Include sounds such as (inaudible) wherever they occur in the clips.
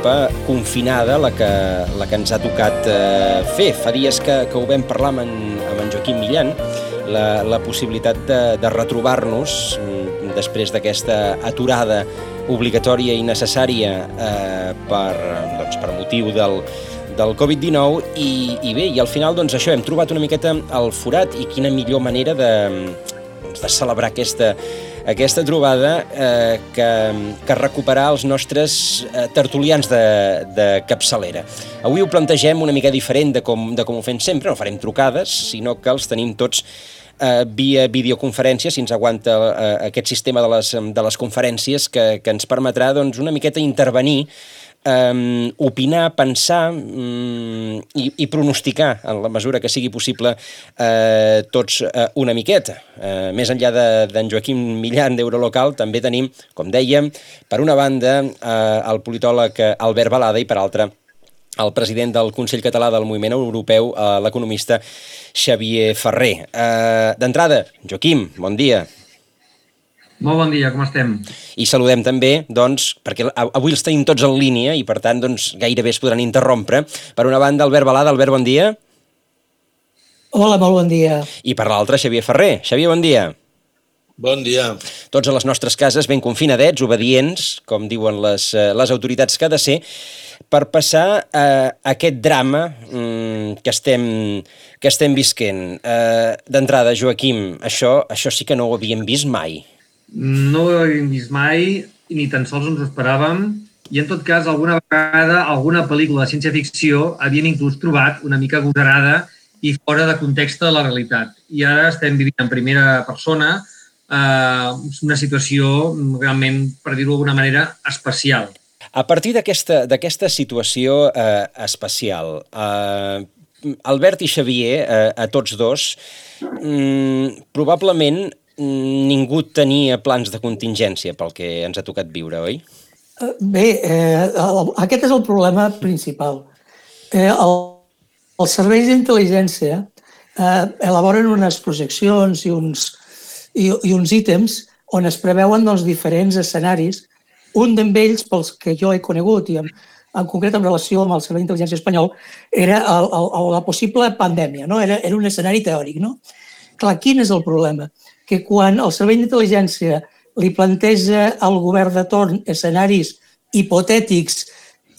d'Europa confinada, la que, la que ens ha tocat eh, fer. Fa dies que, que ho vam parlar amb en, amb en Joaquim Millan, la, la possibilitat de, de retrobar-nos mm, després d'aquesta aturada obligatòria i necessària eh, per, doncs, per motiu del, del Covid-19 i, i bé, i al final doncs això, hem trobat una miqueta el forat i quina millor manera de, doncs, de celebrar aquesta, aquesta trobada eh, que, que recuperar els nostres eh, tertulians de, de capçalera. Avui ho plantegem una mica diferent de com, de com ho fem sempre, no farem trucades, sinó que els tenim tots eh, via videoconferència, si ens aguanta eh, aquest sistema de les, de les conferències que, que ens permetrà doncs, una miqueta intervenir um, opinar, pensar um, i, i pronosticar, en la mesura que sigui possible, uh, tots uh, una miqueta. Uh, més enllà d'en de, Joaquim Millan d'Eurolocal, també tenim, com dèiem, per una banda, uh, el politòleg Albert Balada i per altra el president del Consell Català del Moviment Europeu, uh, l'economista Xavier Ferrer. Uh, D'entrada, Joaquim, bon dia. Molt bon dia, com estem? I saludem també, doncs, perquè avui els tenim tots en línia i, per tant, doncs, gairebé es podran interrompre. Per una banda, Albert Balada. Albert, bon dia. Hola, molt bon dia. I per l'altra, Xavier Ferrer. Xavier, bon dia. Bon dia. Tots a les nostres cases ben confinadets, obedients, com diuen les, eh, les autoritats que ha de ser, per passar eh, aquest drama mm, que, estem, que estem visquent. Eh, D'entrada, Joaquim, això, això sí que no ho havíem vist mai. No ho havíem vist mai, ni tan sols ens ho esperàvem, i en tot cas, alguna vegada, alguna pel·lícula de ciència-ficció havien inclús trobat una mica agosarada i fora de context de la realitat. I ara estem vivint en primera persona eh, una situació realment, per dir-ho d'alguna manera, especial. A partir d'aquesta situació eh, especial, eh, Albert i Xavier, eh, a tots dos, mm, probablement ningú tenia plans de contingència pel que ens ha tocat viure, oi? Eh, bé, eh, el, aquest és el problema principal. Eh, el, els serveis d'intel·ligència eh, elaboren unes projeccions i uns, i, i uns ítems on es preveuen doncs, diferents escenaris. Un d'ells, pels que jo he conegut, i en, en concret en relació amb el Servei d'Intel·ligència espanyol, era el, el, la possible pandèmia. No? Era, era un escenari teòric. No? Clar, quin és el problema? Que quan el Servei d'Intel·ligència li planteja al govern de torn escenaris hipotètics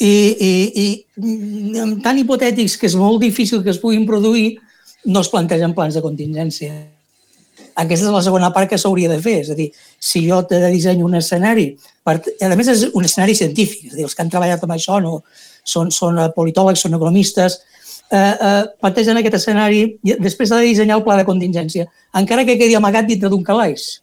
i, i, i tan hipotètics que és molt difícil que es puguin produir, no es plantegen plans de contingència. Aquesta és la segona part que s'hauria de fer. És a dir, si jo te dissenyo un escenari, per, a més és un escenari científic, és a dir, els que han treballat amb això no, són, són politòlegs, són economistes, eh, eh, plantegen aquest escenari després de dissenyar el pla de contingència, encara que quedi amagat dintre d'un calaix.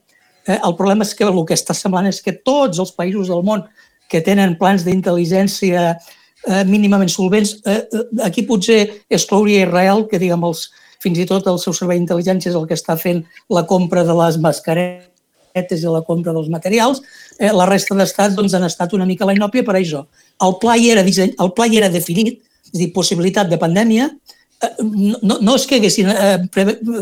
Eh, el problema és que el que està semblant és que tots els països del món que tenen plans d'intel·ligència eh, mínimament solvents, eh, eh aquí potser exclouria Israel, que diguem, els, fins i tot el seu servei d'intel·ligència és el que està fent la compra de les mascaretes i la compra dels materials. Eh, la resta d'estats doncs, han estat una mica la inòpia per això. El pla hi era, disseny, el pla hi era definit, és a dir, possibilitat de pandèmia, eh, no, no és que haguessin, eh,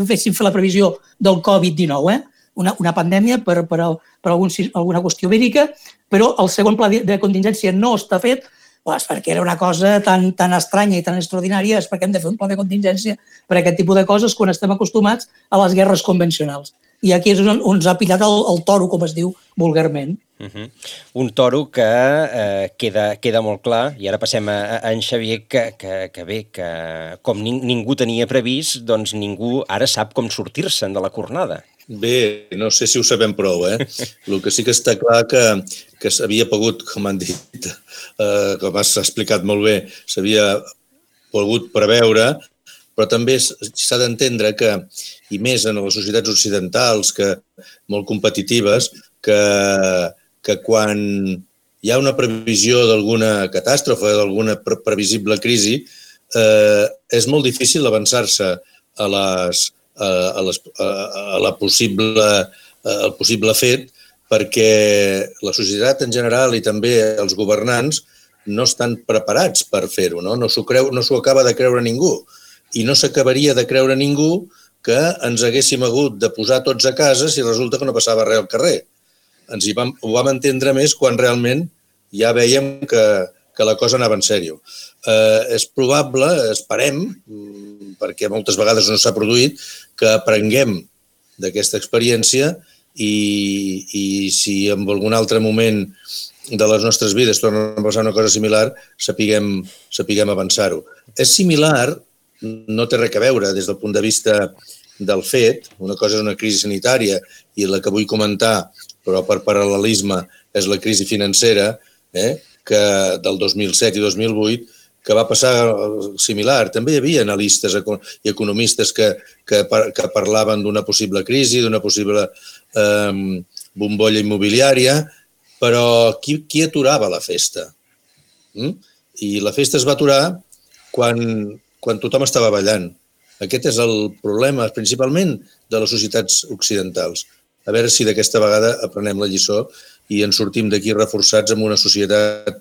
fessin fer la previsió del Covid-19, eh? una, una pandèmia per, per, per algun, alguna qüestió vírica, però el segon pla de contingència no està fet pues, perquè era una cosa tan, tan estranya i tan extraordinària, és perquè hem de fer un pla de contingència per a aquest tipus de coses quan estem acostumats a les guerres convencionals. I aquí és on, on s'ha pillat el, el toro, com es diu vulgarment. Uh -huh. Un toro que eh, queda, queda molt clar, i ara passem a, a en Xavier, que, que, que bé, que com ning ningú tenia previst, doncs ningú ara sap com sortir-se'n de la cornada. Bé, no sé si ho sabem prou, eh? (laughs) El que sí que està clar que, que s'havia pogut, com han dit, eh, com has explicat molt bé, s'havia pogut preveure però també s'ha d'entendre que, i més en les societats occidentals, que molt competitives, que, que quan hi ha una previsió d'alguna catàstrofe, d'alguna pre previsible crisi, eh, és molt difícil avançar-se a, les, a, a, les, a, a la possible, al possible fet perquè la societat en general i també els governants no estan preparats per fer-ho, no? No s'ho creu, no s'ho acaba de creure ningú. I no s'acabaria de creure ningú que ens haguéssim hagut de posar tots a casa si resulta que no passava res al carrer. Ens hi vam, ho vam entendre més quan realment ja veiem que, que la cosa anava en sèrio. Eh, és probable, esperem, perquè moltes vegades no s'ha produït, que aprenguem d'aquesta experiència i, i si en algun altre moment de les nostres vides torna a passar una cosa similar, sapiguem, sapiguem avançar-ho. És similar, no té res a veure des del punt de vista del fet, una cosa és una crisi sanitària i la que vull comentar, però per paral·lelisme, és la crisi financera, eh, que del 2007 i 2008, que va passar similar. També hi havia analistes i economistes que, que, que parlaven d'una possible crisi, d'una possible eh, bombolla immobiliària, però qui, qui aturava la festa? Mm? I la festa es va aturar quan, quan tothom estava ballant. Aquest és el problema, principalment, de les societats occidentals. A veure si d'aquesta vegada aprenem la lliçó i ens sortim d'aquí reforçats amb una societat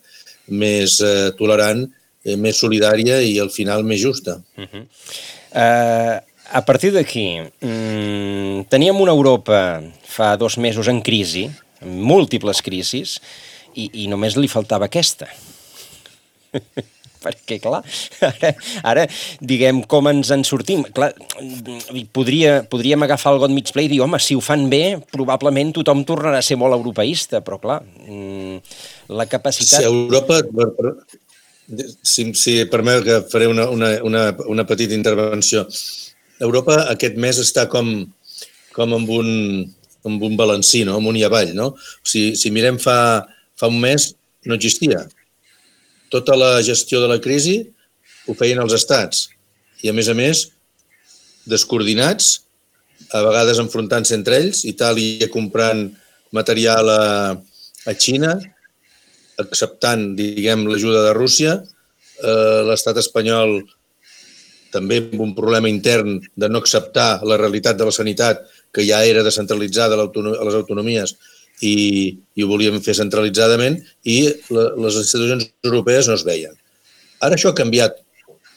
més eh, tolerant, eh, més solidària i al final més justa. Uh -huh. uh, a partir d'aquí, mm, teníem una Europa fa dos mesos en crisi, múltiples crisis, i, i només li faltava aquesta. (laughs) perquè, clar, ara, ara, diguem, com ens en sortim? Clar, podria, podríem agafar el got mig ple i dir, home, si ho fan bé, probablement tothom tornarà a ser molt europeista, però, clar, mm, la capacitat... Si Europa... Si, si permet que faré una, una, una, una petita intervenció. Europa aquest mes està com, com amb un, amb un balancí, no? amunt i avall. No? Si, si mirem fa, fa un mes, no existia. Tota la gestió de la crisi ho feien els estats i, a més a més, descoordinats, a vegades enfrontant-se entre ells, Itàlia comprant material a, a Xina, acceptant, diguem, l'ajuda de Rússia, eh, l'estat espanyol també amb un problema intern de no acceptar la realitat de la sanitat que ja era descentralitzada a les autonomies i, i ho volíem fer centralitzadament i la, les institucions europees no es veien. Ara això ha canviat,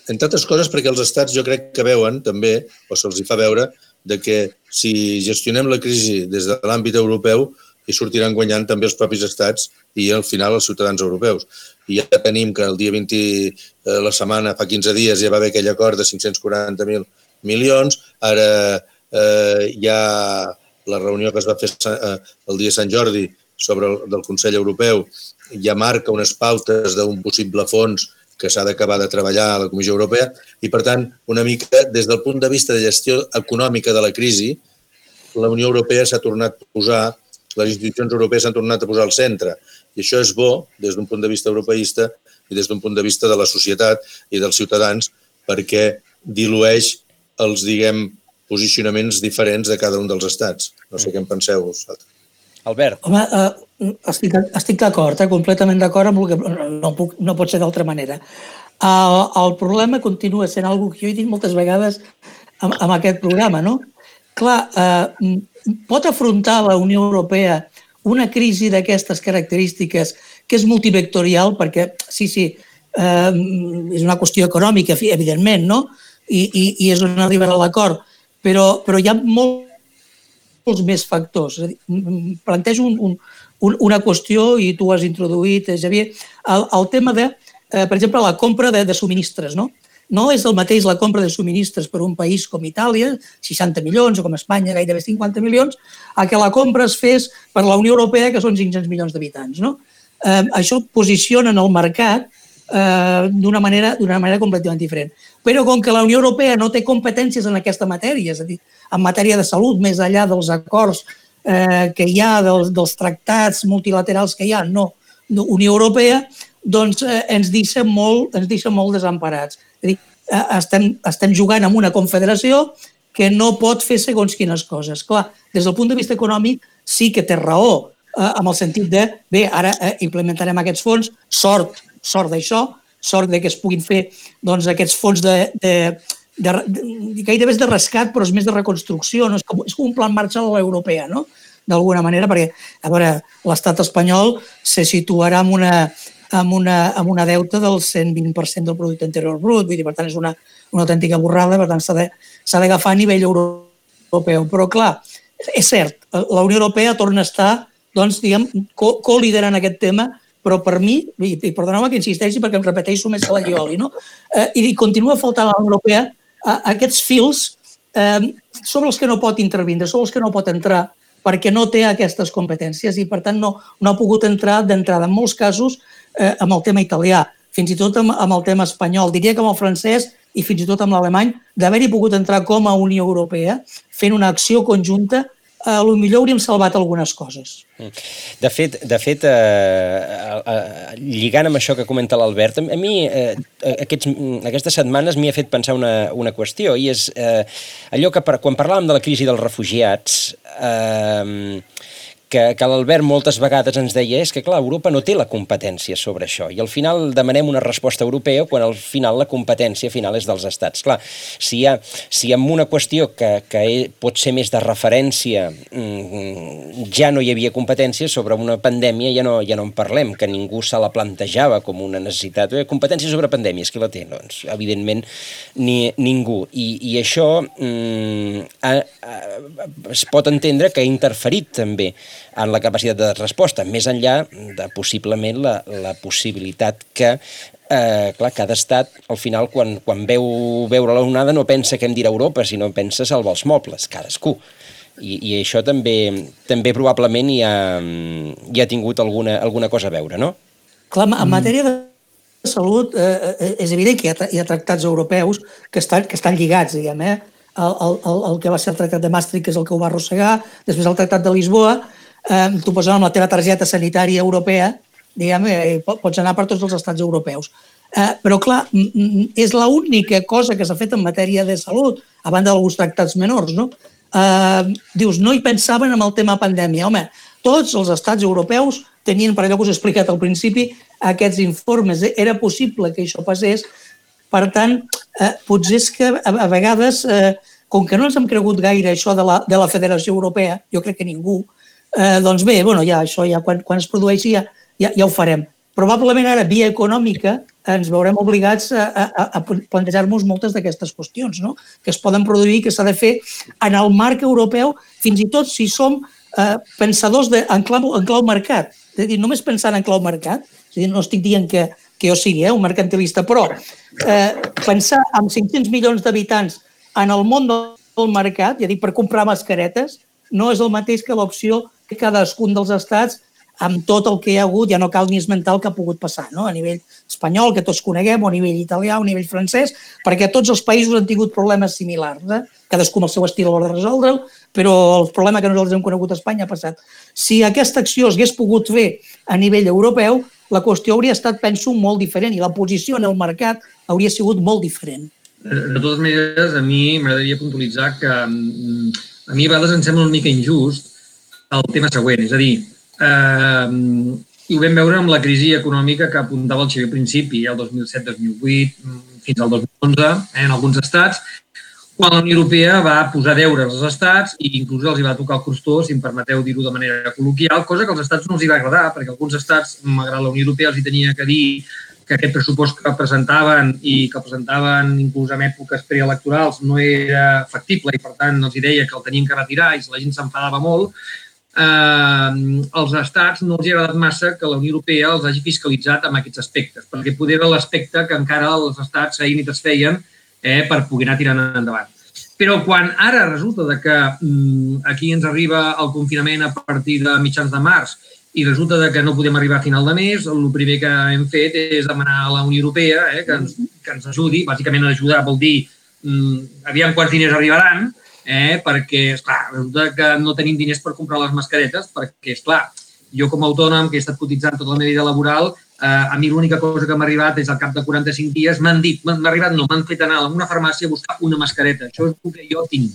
entre altres coses perquè els estats jo crec que veuen també, o se'ls fa veure, de que si gestionem la crisi des de l'àmbit europeu hi sortiran guanyant també els propis estats i al final els ciutadans europeus. I ja tenim que el dia 20, eh, la setmana, fa 15 dies, ja va haver aquell acord de 540.000 milions, ara eh, hi ha la reunió que es va fer eh, el dia de Sant Jordi sobre el, del Consell Europeu, ja marca unes pautes d'un possible fons que s'ha d'acabar de treballar a la Comissió Europea i, per tant, una mica des del punt de vista de gestió econòmica de la crisi, la Unió Europea s'ha tornat a posar, les institucions europees s'han tornat a posar al centre. I això és bo des d'un punt de vista europeista i des d'un punt de vista de la societat i dels ciutadans perquè dilueix els, diguem, posicionaments diferents de cada un dels estats. No sé què en penseu vosaltres. Albert. Home, uh, estic, estic d'acord, eh, completament d'acord amb el que no, puc, no pot ser d'altra manera. El, el problema continua sent algo que jo he dit moltes vegades amb, amb aquest programa, no? Clar, uh, pot afrontar la Unió Europea una crisi d'aquestes característiques que és multivectorial, perquè sí, sí, eh, és una qüestió econòmica, evidentment, no? I, i, i és on arribarà l'acord, però, però hi ha molt, molts més factors. És a dir, plantejo un, un, un, una qüestió i tu has introduït, eh, Javier, el, el tema de, eh, per exemple, la compra de, de subministres. No? no és el mateix la compra de subministres per un país com Itàlia, 60 milions, o com Espanya, gairebé 50 milions, a que la compra es fes per la Unió Europea, que són 500 milions d'habitants. No? Eh, això posiciona en el mercat eh, d'una manera, manera completament diferent. Però com que la Unió Europea no té competències en aquesta matèria, és a dir, en matèria de salut, més enllà dels acords eh, que hi ha, dels, dels tractats multilaterals que hi ha, no, Unió Europea, doncs eh, ens, deixa molt, ens deixa molt desemparats. És a dir, eh, estem, estem jugant amb una confederació que no pot fer segons quines coses. Clar, des del punt de vista econòmic sí que té raó, eh, amb el sentit de, bé, ara eh, implementarem aquests fons, sort, sort d'això, sort de que es puguin fer doncs, aquests fons de, de, de, de, gairebé de rescat, però és més de reconstrucció, no? és, com, és com un plan Marshall a l'europea, no? d'alguna manera, perquè a veure, l'estat espanyol se situarà en una, amb una, amb una deuta del 120% del producte interior brut, vull dir, per tant, és una, una autèntica borrada, per tant, s'ha d'agafar a nivell europeu. Però, clar, és cert, la Unió Europea torna a estar, doncs, diguem, co-liderant aquest tema, però per mi, i, i perdoneu-me que insisteixi perquè em repeteixo més que la llioli, no? Eh, I continua faltant a la Europea eh, aquests fils eh, sobre els que no pot intervindre, sobre els que no pot entrar perquè no té aquestes competències i, per tant, no, no ha pogut entrar d'entrada. En molts casos, eh, amb el tema italià, fins i tot amb, amb el tema espanyol, diria que amb el francès i fins i tot amb l'alemany, d'haver-hi pogut entrar com a Unió Europea fent una acció conjunta lo millor hauríem salvat algunes coses. Mm. De fet, de fet eh, eh, lligant amb això que comenta l'Albert, a mi eh, aquests, aquestes setmanes m'hi ha fet pensar una, una qüestió, i és eh, allò que per, quan parlàvem de la crisi dels refugiats, eh, que, que l'Albert moltes vegades ens deia és que, clar, Europa no té la competència sobre això i al final demanem una resposta europea quan al final la competència final és dels estats. Clar, si hi ha, si amb una qüestió que, que pot ser més de referència mm, ja no hi havia competència, sobre una pandèmia ja no, ja no en parlem, que ningú se la plantejava com una necessitat. Eh, competència sobre pandèmies, qui la té? Doncs, evidentment, ni, ningú. I, i això mm, a, a, es pot entendre que ha interferit també en la capacitat de resposta, més enllà de possiblement la, la possibilitat que eh, clar, cada estat, al final, quan, quan veu veure la onada, no pensa que hem d'ir a Europa, sinó pensa salvar els mobles, cadascú. I, i això també, també probablement hi ha, hi ha tingut alguna, alguna cosa a veure, no? Clar, en matèria de salut eh, eh, és evident que hi ha, hi ha tractats europeus que estan, que estan lligats, diguem, eh? El, el, el que va ser el tractat de Maastricht, que és el que ho va arrossegar, després el tractat de Lisboa, eh, tu pots anar amb la teva targeta sanitària europea, diguem, eh, pots anar per tots els estats europeus. Eh, però, clar, és l'única cosa que s'ha fet en matèria de salut, a banda d'alguns tractats menors, no? Eh, dius, no hi pensaven en el tema pandèmia. Home, tots els estats europeus tenien, per allò que us he explicat al principi, aquests informes. Era possible que això passés. Per tant, eh, potser és que a, a vegades, eh, com que no ens hem cregut gaire això de la, de la Federació Europea, jo crec que ningú, eh, doncs bé, bueno, ja, això ja quan, quan es produeixi ja, ja, ja ho farem. Probablement ara, via econòmica, ens veurem obligats a, a, a plantejar-nos moltes d'aquestes qüestions, no? que es poden produir, que s'ha de fer en el marc europeu, fins i tot si som eh, pensadors de, en, clau, en clau mercat. És a dir, només pensant en clau mercat, és a dir, no estic dient que, que jo sigui eh, un mercantilista, però eh, pensar amb 500 milions d'habitants en el món del mercat, ja dic, per comprar mascaretes, no és el mateix que l'opció cadascun dels estats amb tot el que hi ha hagut, ja no cal ni esmentar el que ha pogut passar, no? a nivell espanyol, que tots coneguem, o a nivell italià, o a nivell francès, perquè tots els països han tingut problemes similars. Eh? Cadascú amb el seu estil a l'hora de resoldre'l, però el problema que nosaltres hem conegut a Espanya ha passat. Si aquesta acció es hagués pogut fer a nivell europeu, la qüestió hauria estat, penso, molt diferent i la posició en el mercat hauria sigut molt diferent. De totes maneres, a mi m'agradaria puntualitzar que mm, a mi a vegades em sembla una mica injust el tema següent, és a dir, eh, i ho vam veure amb la crisi econòmica que apuntava el Xavier al principi, el 2007-2008, fins al 2011, eh, en alguns estats, quan la Unió Europea va posar deures als estats i inclús els hi va tocar el crostó, si em permeteu dir-ho de manera col·loquial, cosa que als estats no els hi va agradar, perquè alguns estats, malgrat la Unió Europea, els hi tenia que dir que aquest pressupost que presentaven i que presentaven inclús en èpoques preelectorals no era factible i, per tant, els hi deia que el tenien que retirar i la gent s'enfadava molt, eh, els estats no els ha agradat massa que la Unió Europea els hagi fiscalitzat amb aquests aspectes, perquè poder era l'aspecte que encara els estats feien i desfeien eh, per poder anar tirant endavant. Però quan ara resulta de que mm, aquí ens arriba el confinament a partir de mitjans de març i resulta de que no podem arribar a final de mes, el primer que hem fet és demanar a la Unió Europea eh, que, ens, que ens ajudi. Bàsicament ajudar vol dir mm, aviam quants diners arribaran, eh? perquè, esclar, resulta que no tenim diners per comprar les mascaretes, perquè, és clar, jo com a autònom, que he estat cotitzant tota la meva vida laboral, a mi l'única cosa que m'ha arribat és al cap de 45 dies, m'han dit, m'ha arribat, no, m'han fet anar a una farmàcia a buscar una mascareta. Això és el que jo tinc.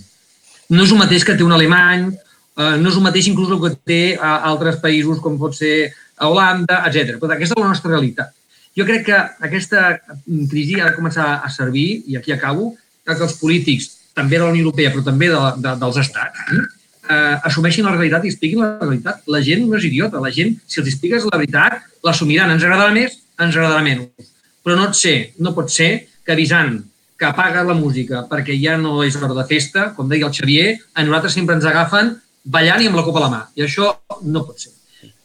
No és el mateix que té un alemany, eh, no és el mateix inclús el que té a altres països com pot ser a Holanda, etc. Però aquesta és la nostra realitat. Jo crec que aquesta crisi ha de començar a servir, i aquí acabo, que els polítics, també de la Unió Europea, però també de, de, dels estats, eh, assumeixin la realitat i expliquin la realitat. La gent no és idiota, la gent, si els expliques la veritat, l'assumiran. Ens agradarà més, ens agradarà menys. Però no, et ser, no pot ser que avisant que apaga la música perquè ja no és hora de festa, com deia el Xavier, a nosaltres sempre ens agafen ballant i amb la copa a la mà. I això no pot ser.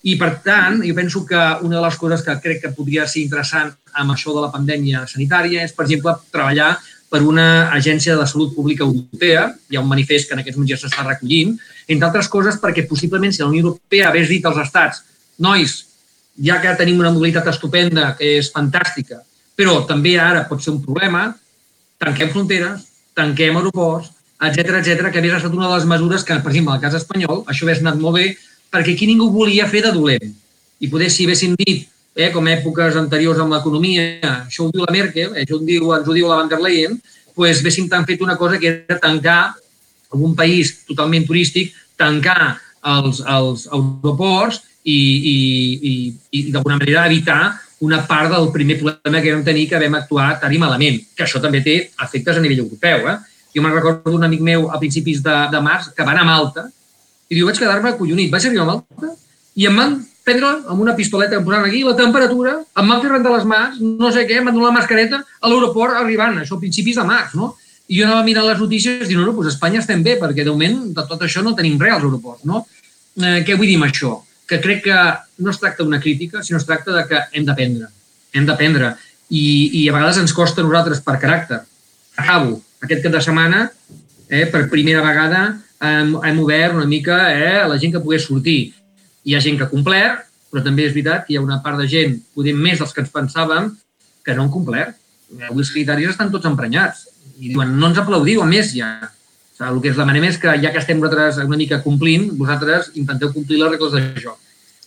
I, per tant, jo penso que una de les coses que crec que podria ser interessant amb això de la pandèmia sanitària és, per exemple, treballar per una agència de la salut pública europea, hi ha un manifest que en aquests moments ja s'està recollint, entre altres coses perquè possiblement si la Unió Europea hagués dit als estats nois, ja que tenim una mobilitat estupenda, que és fantàstica, però també ara pot ser un problema, tanquem fronteres, tanquem aeroports, etc etc que hauria estat una de les mesures que, per exemple, al cas espanyol, això hauria anat molt bé, perquè aquí ningú volia fer de dolent. I poder, si haguessin dit eh, com èpoques anteriors amb l'economia, això ho diu la Merkel, eh, això ho diu, ens ho diu la van der Leyen, doncs haguéssim tan fet una cosa que era tancar un país totalment turístic, tancar els, els aeroports i, i, i, i d'alguna manera evitar una part del primer problema que vam tenir que vam actuar tan i malament, que això també té efectes a nivell europeu. Eh? Jo me'n recordo d'un amic meu a principis de, de març que va anar a Malta i diu, vaig quedar-me collonit. Vaig arribar a Malta i em van prendre amb una pistoleta em posaven aquí, la temperatura, em van fer rentar les mans, no sé què, em van donar la mascareta a l'aeroport arribant, això a principis de març, no? I jo anava mirant les notícies i no, no, doncs Espanya estem bé, perquè de moment de tot això no tenim res als aeroports, no? Eh, què vull dir amb això? Que crec que no es tracta d'una crítica, sinó es tracta de que hem d'aprendre. Hem d'aprendre. I, I a vegades ens costa a nosaltres per caràcter. Acabo. Aquest cap de setmana, eh, per primera vegada, hem, hem obert una mica eh, a la gent que pogués sortir hi ha gent que ha complert, però també és veritat que hi ha una part de gent, podem més dels que ens pensàvem, que no han complert. Avui els criteris estan tots emprenyats. I diuen, no ens aplaudiu, a més ja. O sigui, el que es demanem és que, ja que estem nosaltres una mica complint, vosaltres intenteu complir les regles de joc.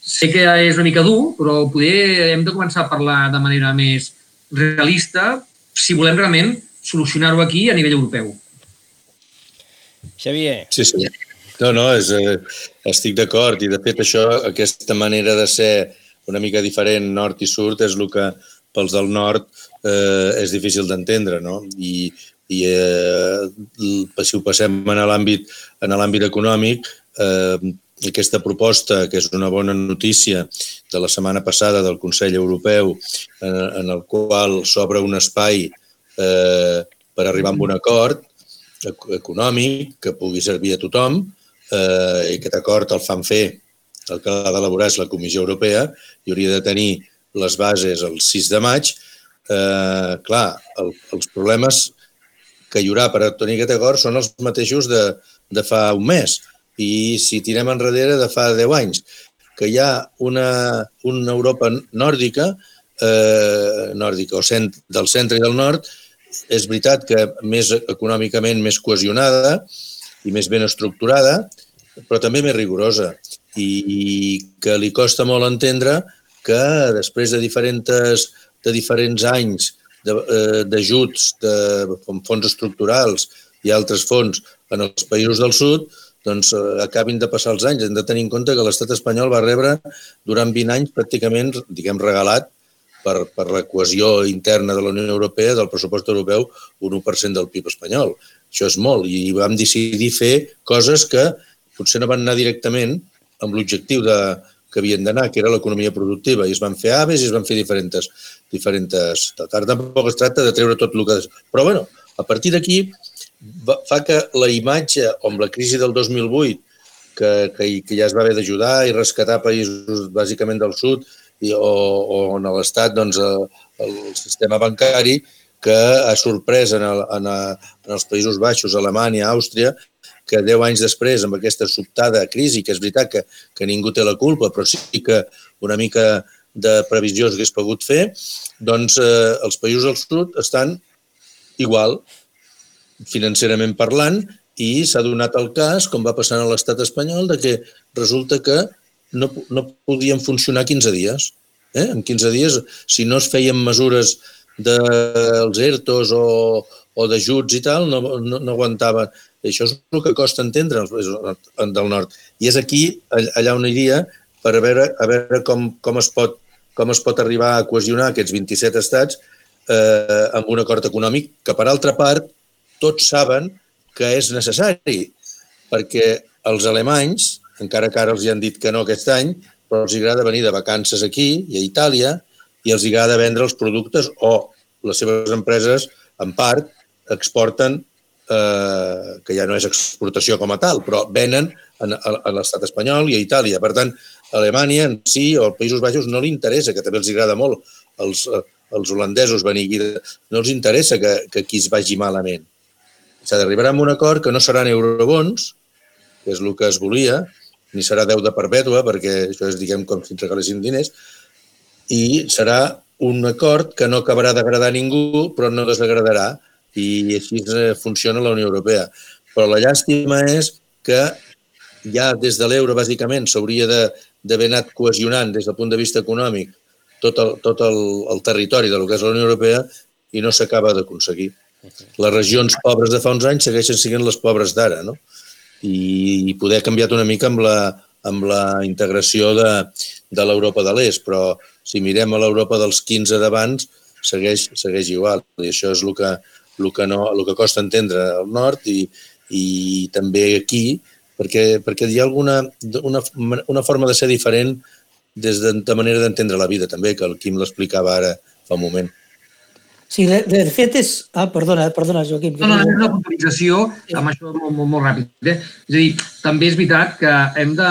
Sé que és una mica dur, però poder hem de començar a parlar de manera més realista si volem realment solucionar-ho aquí a nivell europeu. Xavier. Sí, sí. No, no, és, eh, estic d'acord i de fet això, aquesta manera de ser una mica diferent nord i sud és el que pels del nord eh, és difícil d'entendre, no? I, i eh, si ho passem en l'àmbit en l'àmbit econòmic, eh, aquesta proposta, que és una bona notícia de la setmana passada del Consell Europeu, en, en el qual s'obre un espai eh, per arribar a un acord econòmic que pugui servir a tothom, eh, i aquest acord el fan fer, el que l'ha d'elaborar és la Comissió Europea i hauria de tenir les bases el 6 de maig. Eh, clar, el, els problemes que hi haurà per obtenir aquest acord són els mateixos de, de fa un mes i si tirem enrere de fa 10 anys, que hi ha una, una Europa nòrdica, eh, nòrdica o cent, del centre i del nord, és veritat que més econòmicament més cohesionada i més ben estructurada, però també més rigorosa i que li costa molt entendre que després de diferents, de diferents anys eh, d'ajuts de, de, com fons estructurals i altres fons en els països del sud, doncs eh, acabin de passar els anys. Hem de tenir en compte que l'estat espanyol va rebre durant 20 anys pràcticament, diguem, regalat per, per la cohesió interna de la Unió Europea del pressupost europeu un 1% del PIB espanyol. Això és molt i vam decidir fer coses que potser no van anar directament amb l'objectiu de, que havien d'anar, que era l'economia productiva, i es van fer aves i es van fer diferents... diferents Ara tampoc es tracta de treure tot el que... Però, bueno, a partir d'aquí fa que la imatge, amb la crisi del 2008, que, que, que ja es va haver d'ajudar i rescatar països bàsicament del sud i, o, o en l'Estat doncs, el, el sistema bancari que ha sorprès en, el, en, a, en els Països Baixos, Alemanya, Àustria, que 10 anys després, amb aquesta sobtada crisi, que és veritat que, que ningú té la culpa, però sí que una mica de previsió s'hagués pogut fer, doncs eh, els països del sud estan igual, financerament parlant, i s'ha donat el cas, com va passar a l'estat espanyol, de que resulta que no, no podien funcionar 15 dies. Eh? En 15 dies, si no es feien mesures dels ERTOs o, o d'ajuts i tal, no, no, no aguantaven. Això és el que costa entendre del nord. I és aquí, allà on iria, per a veure, a veure com, com, es pot, com es pot arribar a cohesionar aquests 27 estats eh, amb un acord econòmic que, per altra part, tots saben que és necessari, perquè els alemanys, encara que ara els hi han dit que no aquest any, però els agrada venir de vacances aquí i a Itàlia i els agrada vendre els productes o les seves empreses, en part, exporten, eh, que ja no és exportació com a tal, però venen a, l'estat espanyol i a Itàlia. Per tant, a Alemanya en si o als Països Baixos no li interessa, que també els agrada molt els, els holandesos venir aquí, no els interessa que, que aquí es vagi malament. S'ha d'arribar a un acord que no seran eurobons, que és el que es volia, ni serà deuda perpètua, perquè això és, diguem, com si ens regalessin diners, i serà un acord que no acabarà d'agradar a ningú, però no desagradarà, i així eh, funciona la Unió Europea. Però la llàstima és que ja des de l'euro, bàsicament, s'hauria d'haver anat cohesionant des del punt de vista econòmic tot el, tot el, el territori de lo que és la Unió Europea i no s'acaba d'aconseguir. Les regions pobres de fa uns anys segueixen sent les pobres d'ara, no? I, i poder ha canviat una mica amb la, amb la integració de, de l'Europa de l'Est, però si mirem a l'Europa dels 15 d'abans, segueix, segueix igual. I això és el que, el que, no, el que costa entendre al nord i, i també aquí, perquè, perquè hi ha alguna una, una forma de ser diferent des de, de manera d'entendre la vida, també, que el Quim l'explicava ara fa un moment. Sí, de, de fet és... Ah, perdona, perdona, Joaquim. No, no, és una puntualització, amb això molt, molt, molt ràpid. Eh? És a dir, també és veritat que hem de...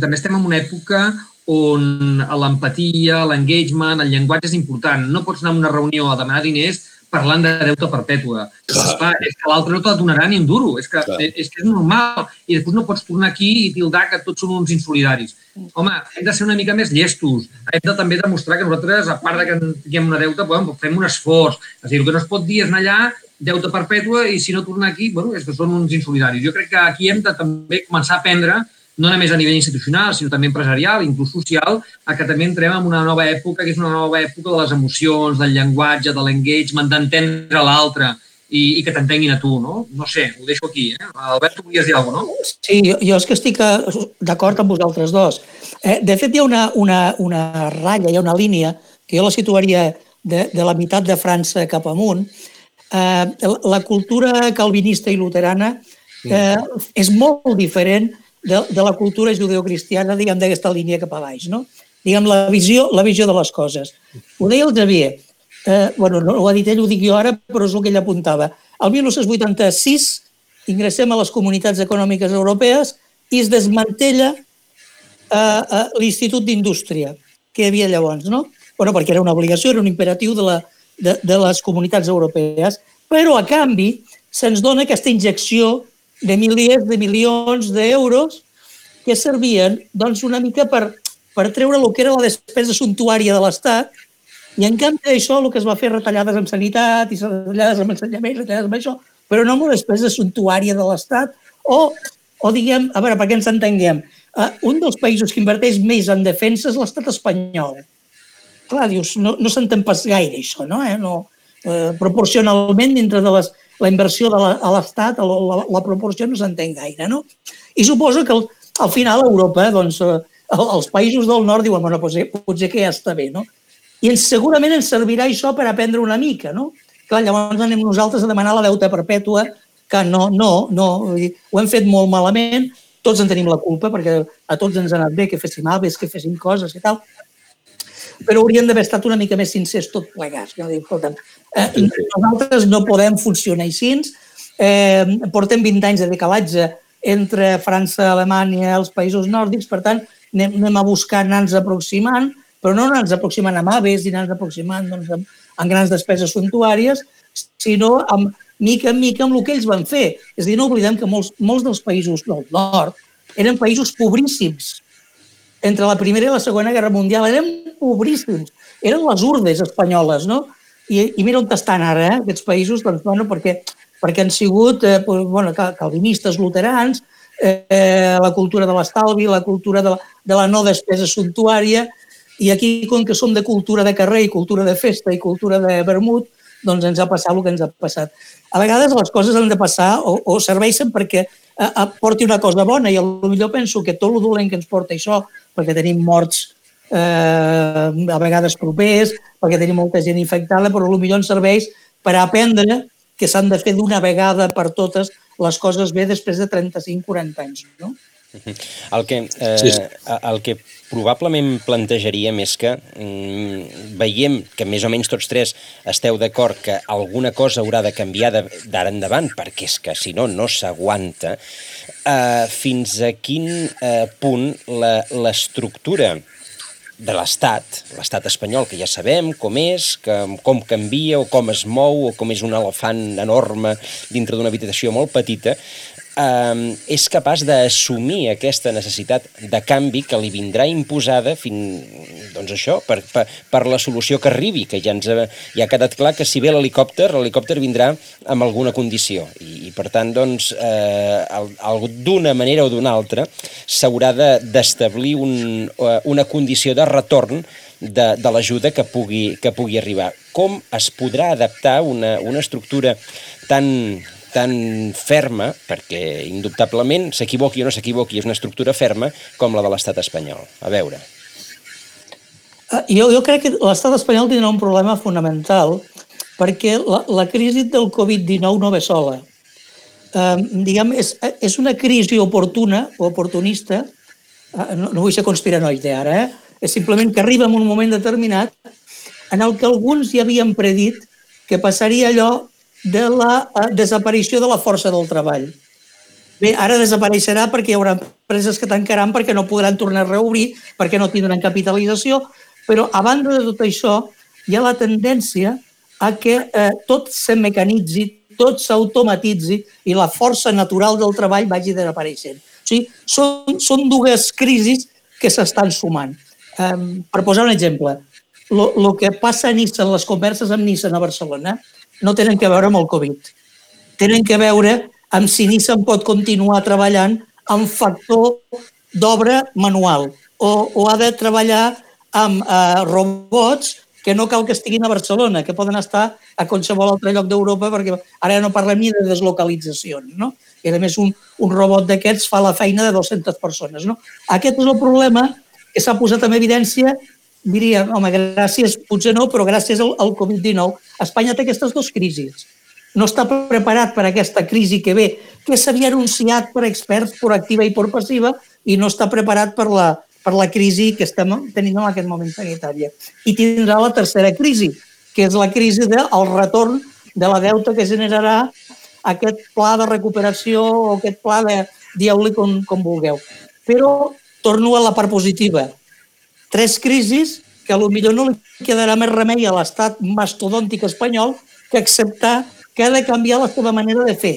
També estem en una època on l'empatia, l'engagement, el llenguatge és important. No pots anar a una reunió a demanar diners parlant de deute perpètua. Clar. és que l'altre no te donarà ni un duro, és que, és que és normal. I després no pots tornar aquí i tildar que tots són uns insolidaris. Home, hem de ser una mica més llestos. Hem de també demostrar que nosaltres, a part de que tinguem una deuta, bueno, fem un esforç. És a dir, el que no es pot dir és anar allà deute perpètua i si no tornar aquí, bueno, és que són uns insolidaris. Jo crec que aquí hem de també començar a aprendre no només a nivell institucional, sinó també empresarial, inclús social, a que també entrem en una nova època, que és una nova època de les emocions, del llenguatge, de l'engagement, d'entendre l'altre i, i que t'entenguin a tu, no? No sé, ho deixo aquí. Eh? Albert, tu volies dir alguna cosa, no? Sí, jo, jo és que estic eh, d'acord amb vosaltres dos. Eh, de fet, hi ha una, una, una ratlla, hi ha una línia que jo la situaria de, de la meitat de França cap amunt. Eh, la cultura calvinista i luterana eh, és molt diferent de, de la cultura judeocristiana, diguem, d'aquesta línia cap a baix, no? Diguem, la visió, la visió de les coses. Ho deia el Xavier, eh, bueno, no ho ha dit ell, ho dic jo ara, però és el que ell apuntava. El 1986 ingressem a les comunitats econòmiques europees i es desmantella eh, eh, l'Institut d'Indústria que hi havia llavors, no? Bueno, perquè era una obligació, era un imperatiu de, la, de, de les comunitats europees, però a canvi se'ns dona aquesta injecció de milers de milions d'euros que servien doncs, una mica per, per treure el que era la despesa suntuària de l'Estat i en canvi això el que es va fer retallades en sanitat i retallades en ensenyament, retallades en això, però no amb la despesa suntuària de l'Estat o, o diguem, a veure, perquè ens entenguem, uh, un dels països que inverteix més en defensa és l'estat espanyol. Clar, dius, no, no s'entén pas gaire això, no? Eh? no uh, proporcionalment dintre de les, la inversió de la, a l'Estat, la, la, la proporció no s'entén gaire, no? I suposo que al, al final Europa, doncs, eh, els països del nord diuen, bueno, potser, potser que ja està bé, no? I ens, segurament ens servirà això per aprendre una mica, no? Clar, llavors anem nosaltres a demanar la deuta perpètua, que no, no, no, ho hem fet molt malament, tots en tenim la culpa, perquè a tots ens ha anat bé que féssim aves, que féssim coses i tal, però haurien d'haver estat una mica més sincers tot plegats. No? Dic, eh, nosaltres no podem funcionar així, eh, portem 20 anys de decalatge entre França, Alemanya, els països nòrdics, per tant, anem, anem a buscar anar-nos aproximant, però no anar-nos aproximant amb aves i anar-nos aproximant doncs, amb, amb grans despeses suntuàries, sinó amb, mica en mica amb el que ells van fer. És a dir, no oblidem que molts, molts dels països del nord eren països pobríssims, entre la Primera i la Segona Guerra Mundial. Eren pobríssims. Eren les urdes espanyoles, no? I, i mira on estan ara, eh, aquests països, doncs, bueno, perquè, perquè han sigut eh, bueno, calvinistes, luterans, eh, la cultura de l'estalvi, la cultura de la, de la no despesa suntuària, I aquí, com que som de cultura de carrer i cultura de festa i cultura de vermut, doncs ens ha passat el que ens ha passat. A vegades les coses han de passar o, o serveixen perquè a, a, porti una cosa bona i millor penso que tot el dolent que ens porta això, perquè tenim morts eh, a vegades propers, perquè tenim molta gent infectada, però millor ens serveix per aprendre que s'han de fer d'una vegada per totes les coses bé després de 35-40 anys. No? (laughs) El que, eh, el que probablement plantejaríem és que mm, veiem que més o menys tots tres esteu d'acord que alguna cosa haurà de canviar d'ara endavant, perquè és que si no, no s'aguanta. Eh, fins a quin eh, punt l'estructura de l'Estat, l'Estat espanyol, que ja sabem com és, que, com canvia o com es mou o com és un elefant enorme dintre d'una habitació molt petita, eh, és capaç d'assumir aquesta necessitat de canvi que li vindrà imposada fins, doncs això, per, per, per la solució que arribi, que ja ens ha, ja ha quedat clar que si ve l'helicòpter, l'helicòpter vindrà amb alguna condició i, i per tant, doncs, eh, d'una manera o d'una altra s'haurà d'establir de, un, eh, una condició de retorn de, de l'ajuda que, pugui, que pugui arribar. Com es podrà adaptar una, una estructura tan, tan ferma, perquè indubtablement s'equivoqui o no s'equivoqui, és una estructura ferma com la de l'estat espanyol. A veure. Ah, jo, jo crec que l'estat espanyol tindrà un problema fonamental perquè la, la crisi del Covid-19 no ve sola. Um, diguem, és, és una crisi oportuna o oportunista, uh, no, no vull ser conspiranoide ara, eh? és simplement que arriba en un moment determinat en el que alguns ja havien predit que passaria allò de la eh, desaparició de la força del treball. Bé, ara desapareixerà perquè hi haurà empreses que tancaran perquè no podran tornar a reobrir, perquè no tindran capitalització, però a banda de tot això hi ha la tendència a que eh, tot se mecanitzi, tot s'automatitzi i la força natural del treball vagi desapareixent. O sigui, són, són dues crisis que s'estan sumant. Um, per posar un exemple, el que passa a Nissan, les converses amb Nissan a Barcelona, no tenen que veure amb el Covid. Tenen que veure amb si Nissan pot continuar treballant amb factor d'obra manual o, o ha de treballar amb eh, robots que no cal que estiguin a Barcelona, que poden estar a qualsevol altre lloc d'Europa, perquè ara ja no parlem ni de deslocalitzacions, no? I a més un, un robot d'aquests fa la feina de 200 persones, no? Aquest és el problema que s'ha posat en evidència diria, home, gràcies, potser no, però gràcies al, al Covid-19, Espanya té aquestes dues crisis. No està preparat per aquesta crisi que ve, que s'havia anunciat per experts, per activa i per passiva, i no està preparat per la, per la crisi que estem tenint en aquest moment sanitària. I tindrà la tercera crisi, que és la crisi del retorn de la deuta que generarà aquest pla de recuperació o aquest pla de dieu-li com, com vulgueu. Però torno a la part positiva tres crisis que a lo millor no li quedarà més remei a l'estat mastodòntic espanyol que acceptar que ha de canviar la seva manera de fer.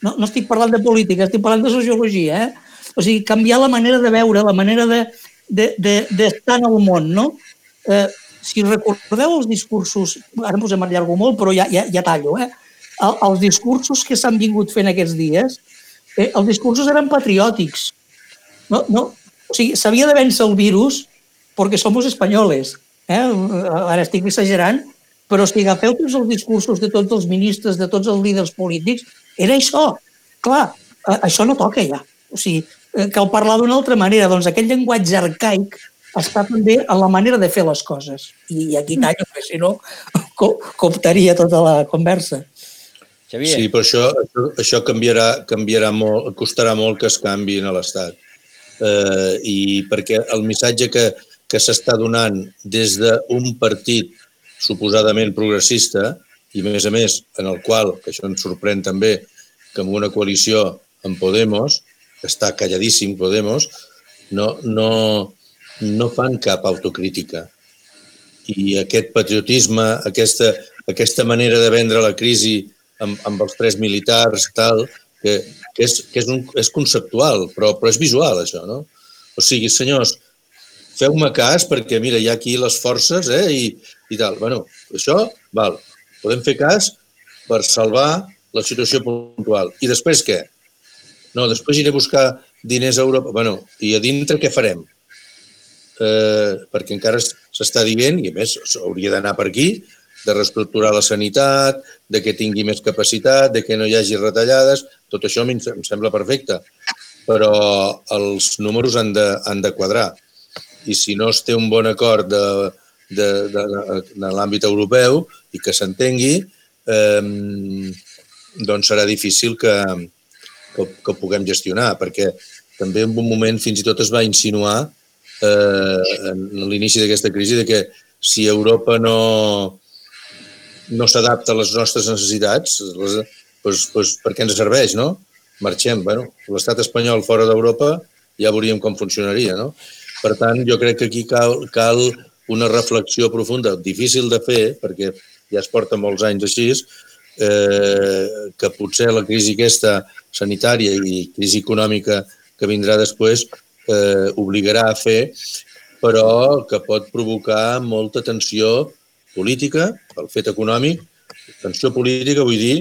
No, no estic parlant de política, estic parlant de sociologia. Eh? O sigui, canviar la manera de veure, la manera d'estar de, de, de, en el món. No? Eh, si recordeu els discursos, ara ens hem allargo molt, però ja, ja, ja tallo, eh? El, els discursos que s'han vingut fent aquests dies, eh, els discursos eren patriòtics. No, no, o sigui, s'havia de vèncer el virus perquè som espanyoles. Eh? Ara estic exagerant, però si agafeu tots els discursos de tots els ministres, de tots els líders polítics, era això. Clar, això no toca ja. O sigui, eh, cal parlar d'una altra manera. Doncs aquest llenguatge arcaic està també a la manera de fer les coses. I aquí tallo, perquè si no (laughs) co cooptaria tota la conversa. Xavier. Sí, però això, això, això canviarà, canviarà molt, costarà molt que es canviïn a l'Estat. Eh, I perquè el missatge que, que s'està donant des d'un partit suposadament progressista i, a més a més, en el qual, que això ens sorprèn també, que amb una coalició amb Podemos, que està calladíssim Podemos, no, no, no fan cap autocrítica. I aquest patriotisme, aquesta, aquesta manera de vendre la crisi amb, amb els tres militars, tal, que, que, és, que és, un, és conceptual, però, però és visual, això, no? O sigui, senyors, feu-me cas perquè, mira, hi ha aquí les forces eh, i, i tal. bueno, això, val, podem fer cas per salvar la situació puntual. I després què? No, després iré a buscar diners a Europa. bueno, i a dintre què farem? eh, perquè encara s'està dient, i a més hauria d'anar per aquí, de reestructurar la sanitat, de que tingui més capacitat, de que no hi hagi retallades, tot això em sembla perfecte, però els números han de, han de quadrar. I si no es té un bon acord de, de, de, de, de l'àmbit europeu i que s'entengui, eh, doncs serà difícil que, que, que puguem gestionar, perquè també en un moment fins i tot es va insinuar eh, en l'inici d'aquesta crisi de que si Europa no, no s'adapta a les nostres necessitats, les, doncs, doncs, per què ens serveix, no? Marxem. Bueno, l'estat espanyol fora d'Europa ja veuríem com funcionaria, no? Per tant, jo crec que aquí cal, cal una reflexió profunda, difícil de fer, perquè ja es porta molts anys així, eh, que potser la crisi aquesta sanitària i crisi econòmica que vindrà després eh, obligarà a fer, però que pot provocar molta tensió política, el fet econòmic, tensió política vull dir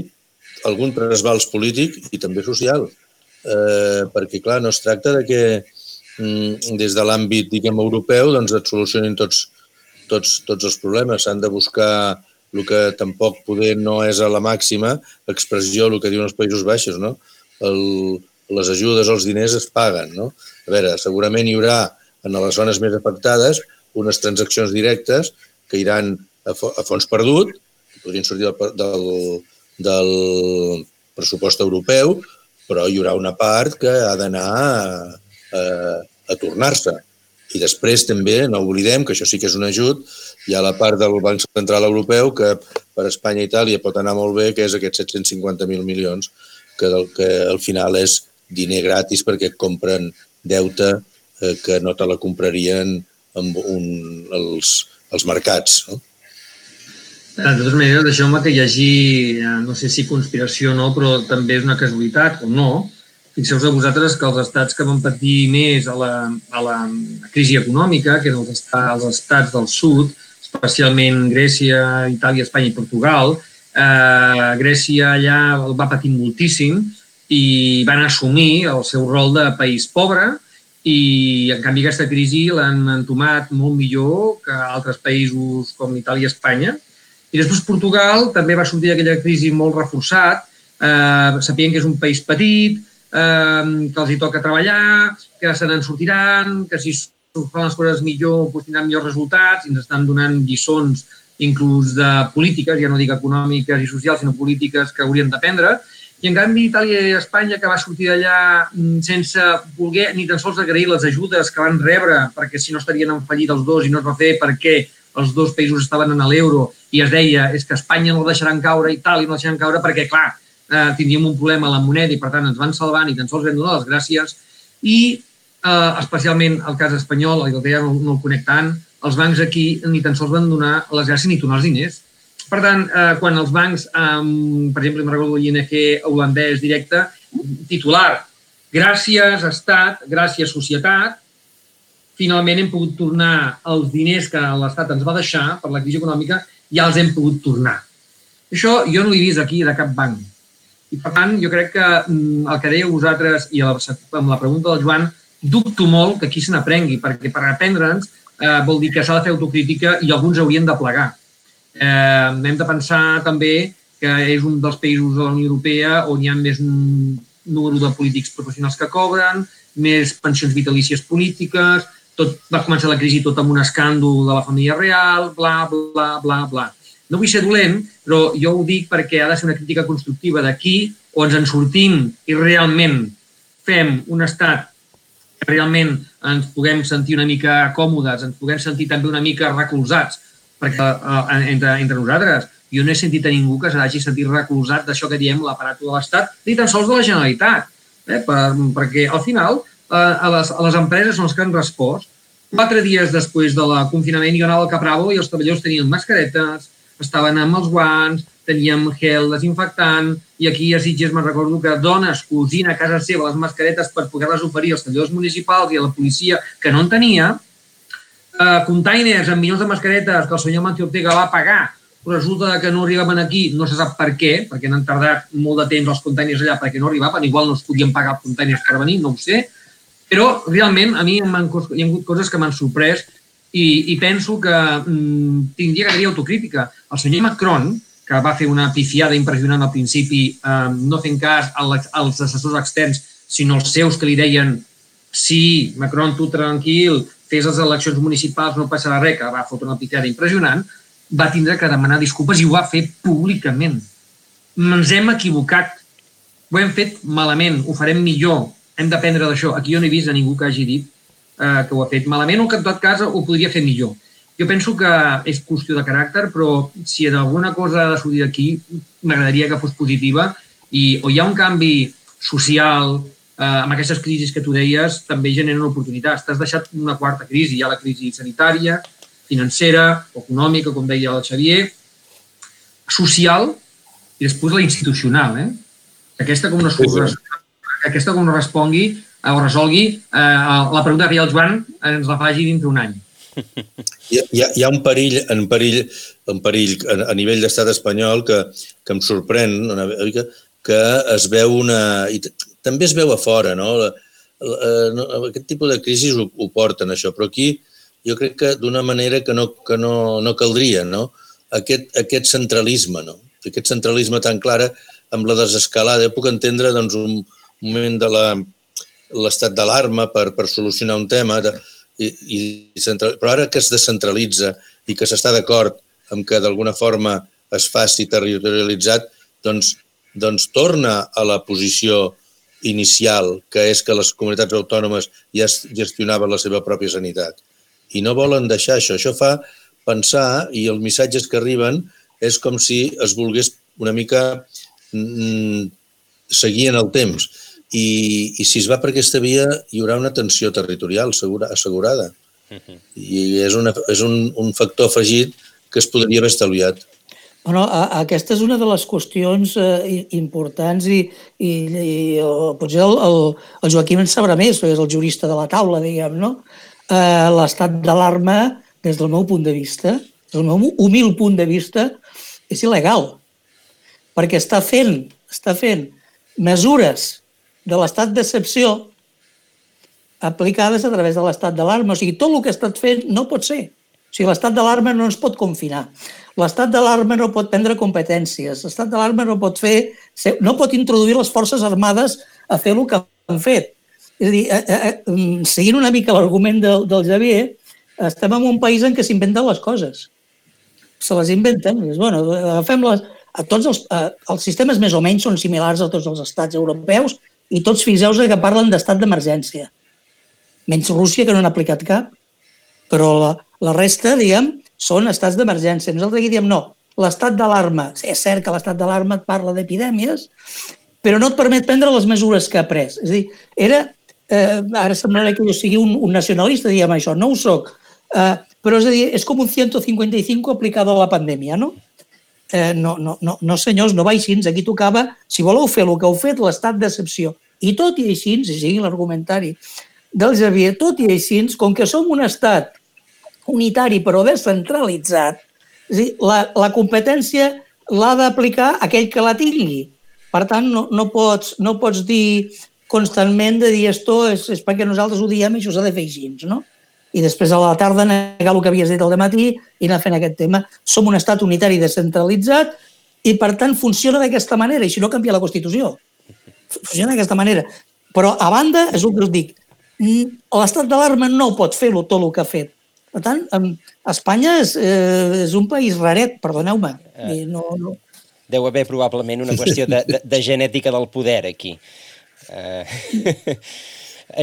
algun trasbals polític i també social, eh, perquè clar, no es tracta de que des de l'àmbit, diguem, europeu, doncs et solucionin tots, tots, tots els problemes. S'han de buscar el que tampoc poder no és a la màxima expressió, el que diuen els Països Baixos, no? El, les ajudes, els diners es paguen, no? A veure, segurament hi haurà en les zones més afectades unes transaccions directes que iran a, a fons perdut, que podrien sortir del, del, del pressupost europeu, però hi haurà una part que ha d'anar a, a, a tornar-se. I després també, no oblidem, que això sí que és un ajut, hi ha la part del Banc Central Europeu que per Espanya i Itàlia pot anar molt bé, que és aquests 750.000 milions, que, del, que al final és diner gratis perquè compren deute eh, que no te la comprarien amb un, els, els mercats. No? De totes maneres, deixeu-me que hi hagi, eh, no sé si conspiració o no, però també és una casualitat o no, Fixeu-vos a vosaltres que els estats que van patir més a la, a la crisi econòmica, que eren els estats, els estats del sud, especialment Grècia, Itàlia, Espanya i Portugal, eh, Grècia allà el va patir moltíssim i van assumir el seu rol de país pobre i, en canvi, aquesta crisi l'han entomat molt millor que altres països com Itàlia i Espanya. I després Portugal també va sortir d'aquella crisi molt reforçat, eh, sapient que és un país petit, eh, que els hi toca treballar, que se n'en sortiran, que si fan les coses millor doncs tindran millors resultats i ens estan donant lliçons inclús de polítiques, ja no dic econòmiques i socials, sinó polítiques que haurien d'aprendre. I en canvi Itàlia i Espanya, que va sortir d'allà mm, sense voler ni tan sols agrair les ajudes que van rebre, perquè si no estarien en fallit els dos i no es va fer perquè els dos països estaven en l'euro i es deia és que Espanya no el deixaran caure, Itàlia no el deixaran caure perquè, clar, eh, tindríem un problema a la moneda i, per tant, ens van salvant i tan sols vam donar les gràcies. I, eh, especialment el cas espanyol, el que ja no, no el conec tant, els bancs aquí ni tan sols van donar les gràcies ni tornar els diners. Per tant, eh, quan els bancs, eh, per exemple, em recordo l'ING holandès directe, titular, gràcies Estat, gràcies societat, finalment hem pogut tornar els diners que l'Estat ens va deixar per la crisi econòmica, ja els hem pogut tornar. Això jo no l'he vist aquí de cap banc. I, per tant, jo crec que mm, el que dèieu vosaltres i amb la pregunta del Joan, dubto molt que aquí se n'aprengui, perquè per aprendre'ns eh, vol dir que s'ha de fer autocrítica i alguns haurien de plegar. Eh, hem de pensar també que és un dels països de la Unió Europea on hi ha més número de polítics professionals que cobren, més pensions vitalícies polítiques, tot va començar la crisi tot amb un escàndol de la família real, bla, bla, bla, bla. No vull ser dolent, però jo ho dic perquè ha de ser una crítica constructiva d'aquí o ens en sortim i realment fem un estat que realment ens puguem sentir una mica còmodes, ens puguem sentir també una mica recolzats, perquè eh, entre, entre nosaltres jo no he sentit a ningú que s'hagi sentit recolzat d'això que diem l'aparato de l'Estat, ni tan sols de la Generalitat, eh? per, perquè al final eh, a, les, a les empreses són les que han respost. Quatre dies després de la confinament jo anava al Capravo i els treballadors tenien mascaretes, estaven amb els guants, teníem gel desinfectant, i aquí a Sitges me'n recordo que dones cosint a casa seva les mascaretes per poder-les oferir als treballadors municipals i a la policia que no en tenia, eh, containers amb milions de mascaretes que el senyor Mancio Ortega va pagar, resulta que no arribaven aquí, no se sap per què, perquè han tardat molt de temps els containers allà perquè no arribaven, igual no es podien pagar els containers per venir, no ho sé, Però realment a mi hi ha hagut coses que m'han sorprès i, i penso que mm, tindria que autocrítica. El senyor Macron, que va fer una pifiada impressionant al principi, eh, no fent cas als assessors externs, sinó als seus que li deien sí, Macron, tu tranquil, fes les eleccions municipals, no passarà res, que va fotre una picada impressionant, va tindre que demanar disculpes i ho va fer públicament. Ens hem equivocat, ho hem fet malament, ho farem millor, hem d'aprendre d'això. Aquí jo no he vist a ningú que hagi dit eh, que ho ha fet malament o que en tot cas ho podria fer millor. Jo penso que és qüestió de caràcter, però si alguna cosa ha de sortir d'aquí, m'agradaria que fos positiva i o hi ha un canvi social, eh, amb aquestes crisis que tu deies, també generen oportunitats. T'has deixat una quarta crisi, hi ha la crisi sanitària, financera, econòmica, com deia el Xavier, social i després la institucional. Eh? Aquesta com no, sí, sí. aquesta com no respongui o resolgui eh, la pregunta que feia el Joan ens la faci dintre un any. Hi ha, hi ha un perill, en perill, en perill a, a nivell d'estat espanyol que, que em sorprèn una mica que es veu una... I també es veu a fora, no? La, la, no aquest tipus de crisis ho, ho porten, això, però aquí jo crec que d'una manera que no, que no, no caldria, no? Aquest, aquest centralisme, no? Aquest centralisme tan clara amb la desescalada. Jo puc entendre doncs, un moment de l'estat d'alarma per, per solucionar un tema, de, i, i central, però ara que es descentralitza i que s'està d'acord amb que d'alguna forma es faci territorialitzat, doncs, doncs torna a la posició inicial, que és que les comunitats autònomes ja gestionaven la seva pròpia sanitat. I no volen deixar això. Això fa pensar, i els missatges que arriben és com si es volgués una mica mm, seguir en el temps. I, I si es va per aquesta via, hi haurà una tensió territorial segura, assegurada. I és, una, és un, un factor afegit que es podria haver estalviat. Bueno, a, aquesta és una de les qüestions eh, importants i, i, i o, potser el, el, el Joaquim en sabrà més, perquè és el jurista de la taula, diguem, no? Eh, L'estat d'alarma, des del meu punt de vista, des del meu humil punt de vista, és il·legal perquè està fent, està fent mesures de l'estat d'excepció aplicades a través de l'estat d'alarma. O sigui, tot el que ha estat fent no pot ser. O sigui, l'estat d'alarma no ens pot confinar. L'estat d'alarma no pot prendre competències. L'estat d'alarma no pot fer, no pot introduir les forces armades a fer el que han fet. És a dir, eh, eh, eh mm, seguint una mica l'argument del, del Javier, estem en un país en què s'inventen les coses. Se les inventen. És, bueno, agafem les, a tots els, eh, els sistemes més o menys són similars a tots els estats europeus i tots fixeu que parlen d'estat d'emergència. Menys Rússia, que no han aplicat cap, però la, la resta, diguem, són estats d'emergència. Nosaltres aquí diem no, l'estat d'alarma, és cert que l'estat d'alarma et parla d'epidèmies, però no et permet prendre les mesures que ha pres. És a dir, era, eh, ara semblarà que jo sigui un, un nacionalista, diguem això, no ho soc, eh, però és a dir, és com un 155 aplicado a la pandèmia, no? Eh, no, no, no, no senyors, no va així, aquí tocava, si voleu fer el que heu fet, l'estat d'excepció. I tot i així, si sigui l'argumentari del Javier, tot i així, com que som un estat unitari però descentralitzat, és dir, la, la competència l'ha d'aplicar aquell que la tingui. Per tant, no, no, pots, no pots dir constantment de dir esto és, és perquè nosaltres ho diem i això s'ha de fer així, no? I després a la tarda negar el que havies dit al matí i anar fent aquest tema. Som un estat unitari descentralitzat i, per tant, funciona d'aquesta manera, i si no, canvia la Constitució. Funciona d'aquesta manera. Però, a banda, és el que us dic, l'estat d'alarma no pot fer tot el que ha fet. Per tant, Espanya és, eh, és un país raret, perdoneu-me. Eh. No, no. Deu haver probablement una qüestió de, de, de genètica del poder, aquí. Eh... (laughs)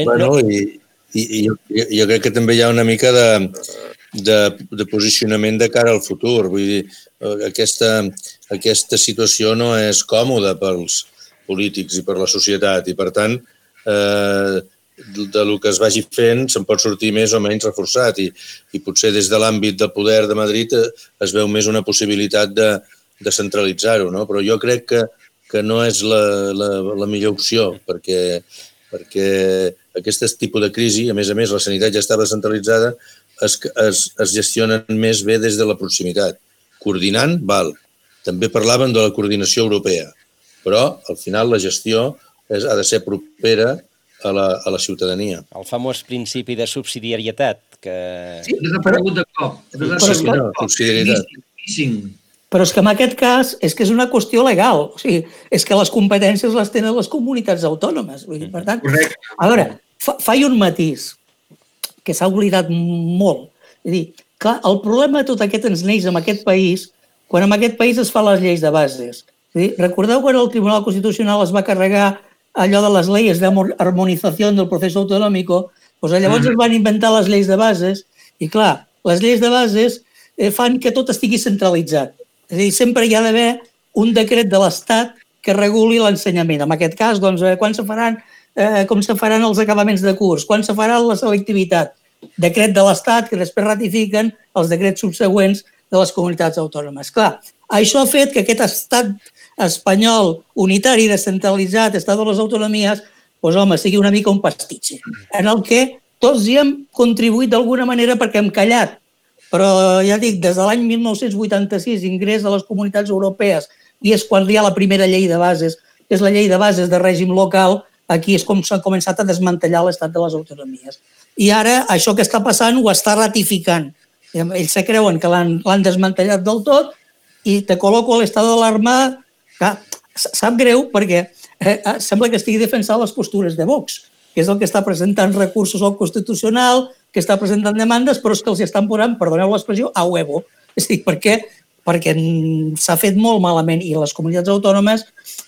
Bueno, no... i, i, i jo, jo crec que també hi ha una mica de, de, de posicionament de cara al futur. Vull dir, aquesta, aquesta situació no és còmoda pels polítics i per la societat i, per tant, eh, de lo que es vagi fent se'n pot sortir més o menys reforçat i, i potser des de l'àmbit del poder de Madrid eh, es veu més una possibilitat de, de centralitzar-ho, no? però jo crec que, que no és la, la, la millor opció perquè, perquè aquest tipus de crisi, a més a més la sanitat ja estava centralitzada, es, es, es gestionen més bé des de la proximitat. Coordinant, val. També parlaven de la coordinació europea, però al final la gestió és, ha de ser propera a la, a la ciutadania. El famós principi de subsidiarietat. Que... Sí, ha desaparegut de cop. Ha Però és desaparegut que- de cop. subsidiarietat. Lícing. Però és que en aquest cas és que és una qüestió legal. O sigui, és que les competències les tenen les comunitats autònomes. Vull dir, per tant, Correcte. a veure, fa, faig un matís que s'ha oblidat molt. És dir, clar, el problema de tot aquest ens neix en aquest país quan en aquest país es fan les lleis de bases. És dir, recordeu quan el Tribunal Constitucional es va carregar allò de les lleis d'harmonització del procés autonòmic, doncs llavors Mhm. es van inventar les lleis de bases i, clar, les lleis de bases eh, fan que tot estigui centralitzat. És a dir, sempre hi ha d'haver un decret de l'Estat que reguli l'ensenyament. En aquest cas, doncs, eh, quan se faran, eh, com se faran els acabaments de curs, quan se farà la selectivitat. Decret de l'Estat que després ratifiquen els decrets subsegüents de les comunitats autònomes. Clar, això ha fet que aquest estat espanyol unitari, descentralitzat, estat de les autonomies, doncs, home, sigui una mica un pastitxe, en el que tots hi hem contribuït d'alguna manera perquè hem callat. Però ja dic, des de l'any 1986, ingrés a les comunitats europees, i és quan hi ha la primera llei de bases, que és la llei de bases de règim local, aquí és com s'ha començat a desmantellar l'estat de les autonomies. I ara això que està passant ho està ratificant. Ells se creuen que l'han desmantellat del tot i te col·loco l'estat d'alarma sap greu perquè eh, eh, sembla que estigui defensant les postures de Vox, que és el que està presentant recursos al Constitucional, que està presentant demandes, però és que els estan posant, perdoneu l'expressió, a huevo. És a dir, per què? Perquè mm, s'ha fet molt malament i les comunitats autònomes,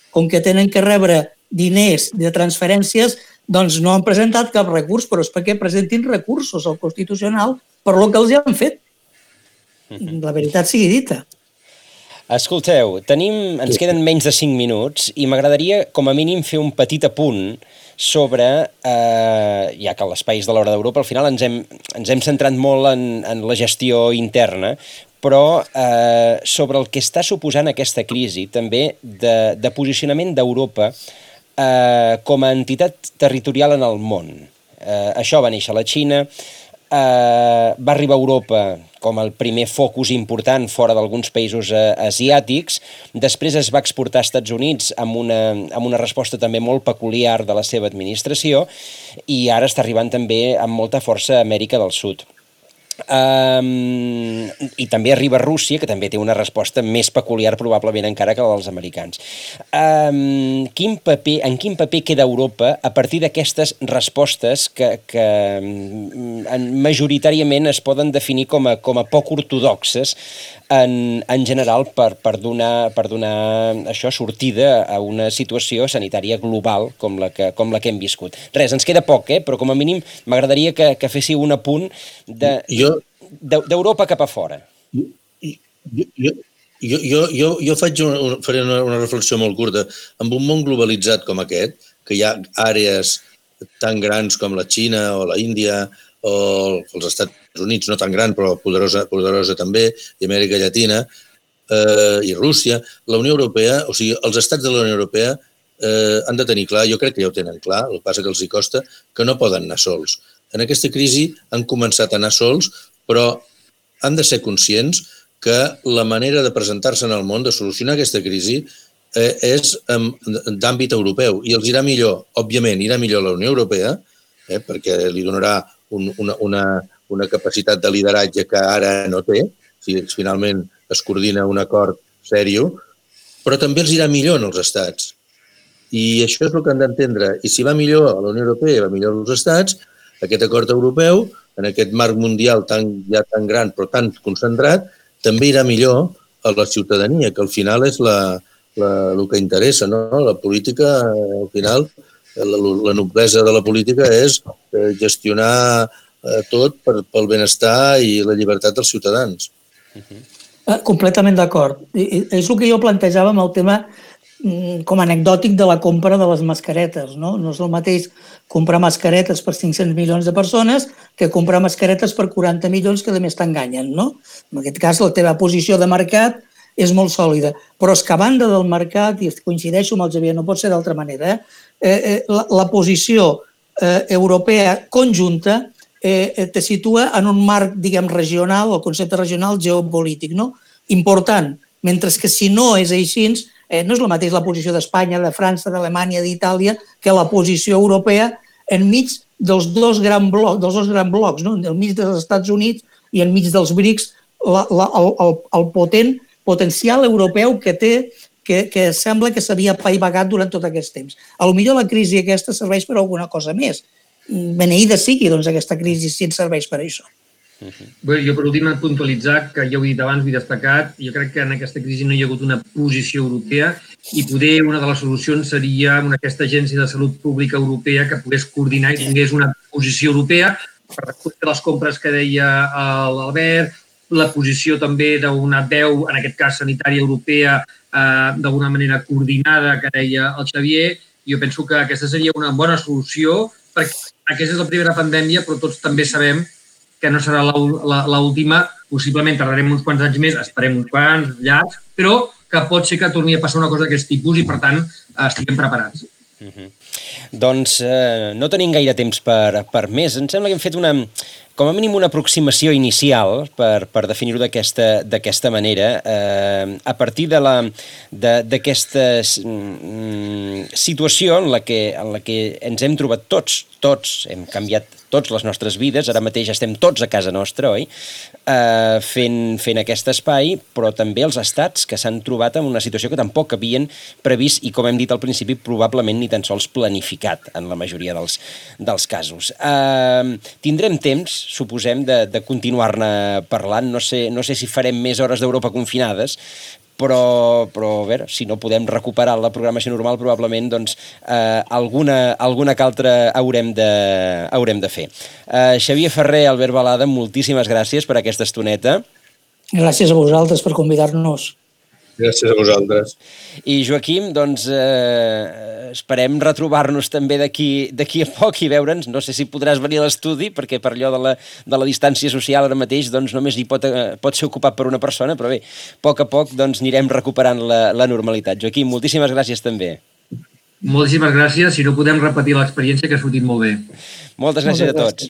com que tenen que rebre diners de transferències, doncs no han presentat cap recurs, però és perquè presentin recursos al Constitucional per lo que els hi han fet. La veritat sigui dita. Escolteu, tenim, ens queden menys de 5 minuts i m'agradaria com a mínim fer un petit apunt sobre, eh, ja que l'espai és de l'hora d'Europa, al final ens hem, ens hem centrat molt en, en la gestió interna, però eh, sobre el que està suposant aquesta crisi també de, de posicionament d'Europa eh, com a entitat territorial en el món. Eh, això va néixer a la Xina, eh, va arribar a Europa com el primer focus important fora d'alguns països eh, asiàtics, després es va exportar als Estats Units amb una, amb una resposta també molt peculiar de la seva administració i ara està arribant també amb molta força a Amèrica del Sud. Um, I també arriba a Rússia, que també té una resposta més peculiar probablement encara que la dels americans. Um, quin paper, en quin paper queda Europa a partir d'aquestes respostes que, que en, majoritàriament es poden definir com a, com a poc ortodoxes en, en general per, per, donar, per donar això sortida a una situació sanitària global com la que, com la que hem viscut. Res, ens queda poc, eh? però com a mínim m'agradaria que, que féssiu un apunt de, Jo, de- d'Europa cap a fora. jo, jo, jo, jo, jo, jo faig una- faré una, una reflexió molt curta. Amb un món globalitzat com aquest, que hi ha àrees tan grans com la Xina o la Índia o els Estats Units, no tan gran però poderosa, poderosa també, i Amèrica Llatina, eh, i Rússia, la Unió Europea, o sigui, els estats de la Unió Europea eh, han de tenir clar, jo crec que ja ho tenen clar, el que passa que els hi costa, que no poden anar sols. En aquesta crisi han començat a anar sols, però han de ser conscients que la manera de presentar-se en el món, de solucionar aquesta crisi, eh, és d'àmbit europeu i els irà millor, òbviament, irà millor la Unió Europea, eh, perquè li donarà un, una, una, una capacitat de lideratge que ara no té, si finalment es coordina un acord sèrio, però també els irà millor en els estats. I això és el que han d'entendre. I si va millor a la Unió Europea va millor als estats, aquest acord europeu, en aquest marc mundial tan, ja tan gran però tan concentrat, també irà millor a la ciutadania, que al final és la, la, el que interessa. No? La política, al final, la, la noblesa de la política és eh, gestionar eh, tot per, pel benestar i la llibertat dels ciutadans. Eh, Completament d'acord. I- i És el que jo plantejava amb el tema mm, com anecdòtic de la compra de les mascaretes. No, no és el mateix comprar mascaretes per 500 milions de persones que comprar mascaretes per 40 milions que a més t'enganyen. No? En aquest cas, la teva posició de mercat és molt sòlida. Però és que a banda del mercat, i coincideixo amb el Xavier, no pot ser d'altra manera, eh, eh, la, la posició eh, europea conjunta eh, eh, te situa en un marc, diguem, regional, el concepte regional geopolític, no? important. Mentre que si no és així, eh, no és la mateix la posició d'Espanya, de França, d'Alemanya, d'Itàlia, que la posició europea enmig dels dos grans blocs, dels dos grans blocs, no? enmig dels Estats Units i enmig dels BRICS, la, la, el, el, el potent potencial europeu que té que, que sembla que s'havia paivagat durant tot aquest temps. A lo millor la crisi aquesta serveix per alguna cosa més. Beneïda sigui doncs, aquesta crisi si ens serveix per això. Uh -huh. Bé, jo per últim puntualitzar, que ja ho he dit abans, ho he destacat, jo crec que en aquesta crisi no hi ha hagut una posició europea i poder una de les solucions seria una, aquesta agència de salut pública europea que pogués coordinar i tingués una posició europea per recollir les compres que deia l'Albert, la posició també d'una veu, en aquest cas sanitària europea, eh, d'alguna manera coordinada, que deia el Xavier. Jo penso que aquesta seria una bona solució perquè aquesta és la primera pandèmia, però tots també sabem que no serà l'última, possiblement tardarem uns quants anys més, esperem uns quants, llargs, però que pot ser que torni a passar una cosa d'aquest tipus i, per tant, estiguem preparats. Mhm. -huh. Doncs eh, no tenim gaire temps per, per més. Em sembla que hem fet una, com a mínim una aproximació inicial, per, per definir-ho d'aquesta manera, eh, a partir d'aquesta mm, situació en la, que, en la que ens hem trobat tots, tots hem canviat tots les nostres vides, ara mateix estem tots a casa nostra, oi? Eh, fent, fent aquest espai, però també els estats que s'han trobat en una situació que tampoc havien previst i, com hem dit al principi, probablement ni tan sols planificat en la majoria dels, dels casos. Eh, tindrem temps, suposem, de, de continuar-ne parlant. No sé, no sé si farem més hores d'Europa confinades, però, però a veure, si no podem recuperar la programació normal, probablement doncs, eh, alguna, alguna que altra haurem de, haurem de fer. Eh, Xavier Ferrer, Albert Balada, moltíssimes gràcies per aquesta estoneta. Gràcies a vosaltres per convidar-nos. Gràcies a vosaltres. I Joaquim, doncs eh, esperem retrobar-nos també d'aquí a poc i veure'ns. No sé si podràs venir a l'estudi, perquè per allò de la, de la distància social ara mateix doncs només hi pot, eh, pot ser ocupat per una persona, però bé, a poc a poc doncs anirem recuperant la, la normalitat. Joaquim, moltíssimes gràcies també. Moltíssimes gràcies. Si no podem repetir l'experiència, que ha sortit molt bé. Moltes gràcies Moltes a tots. Gràcies.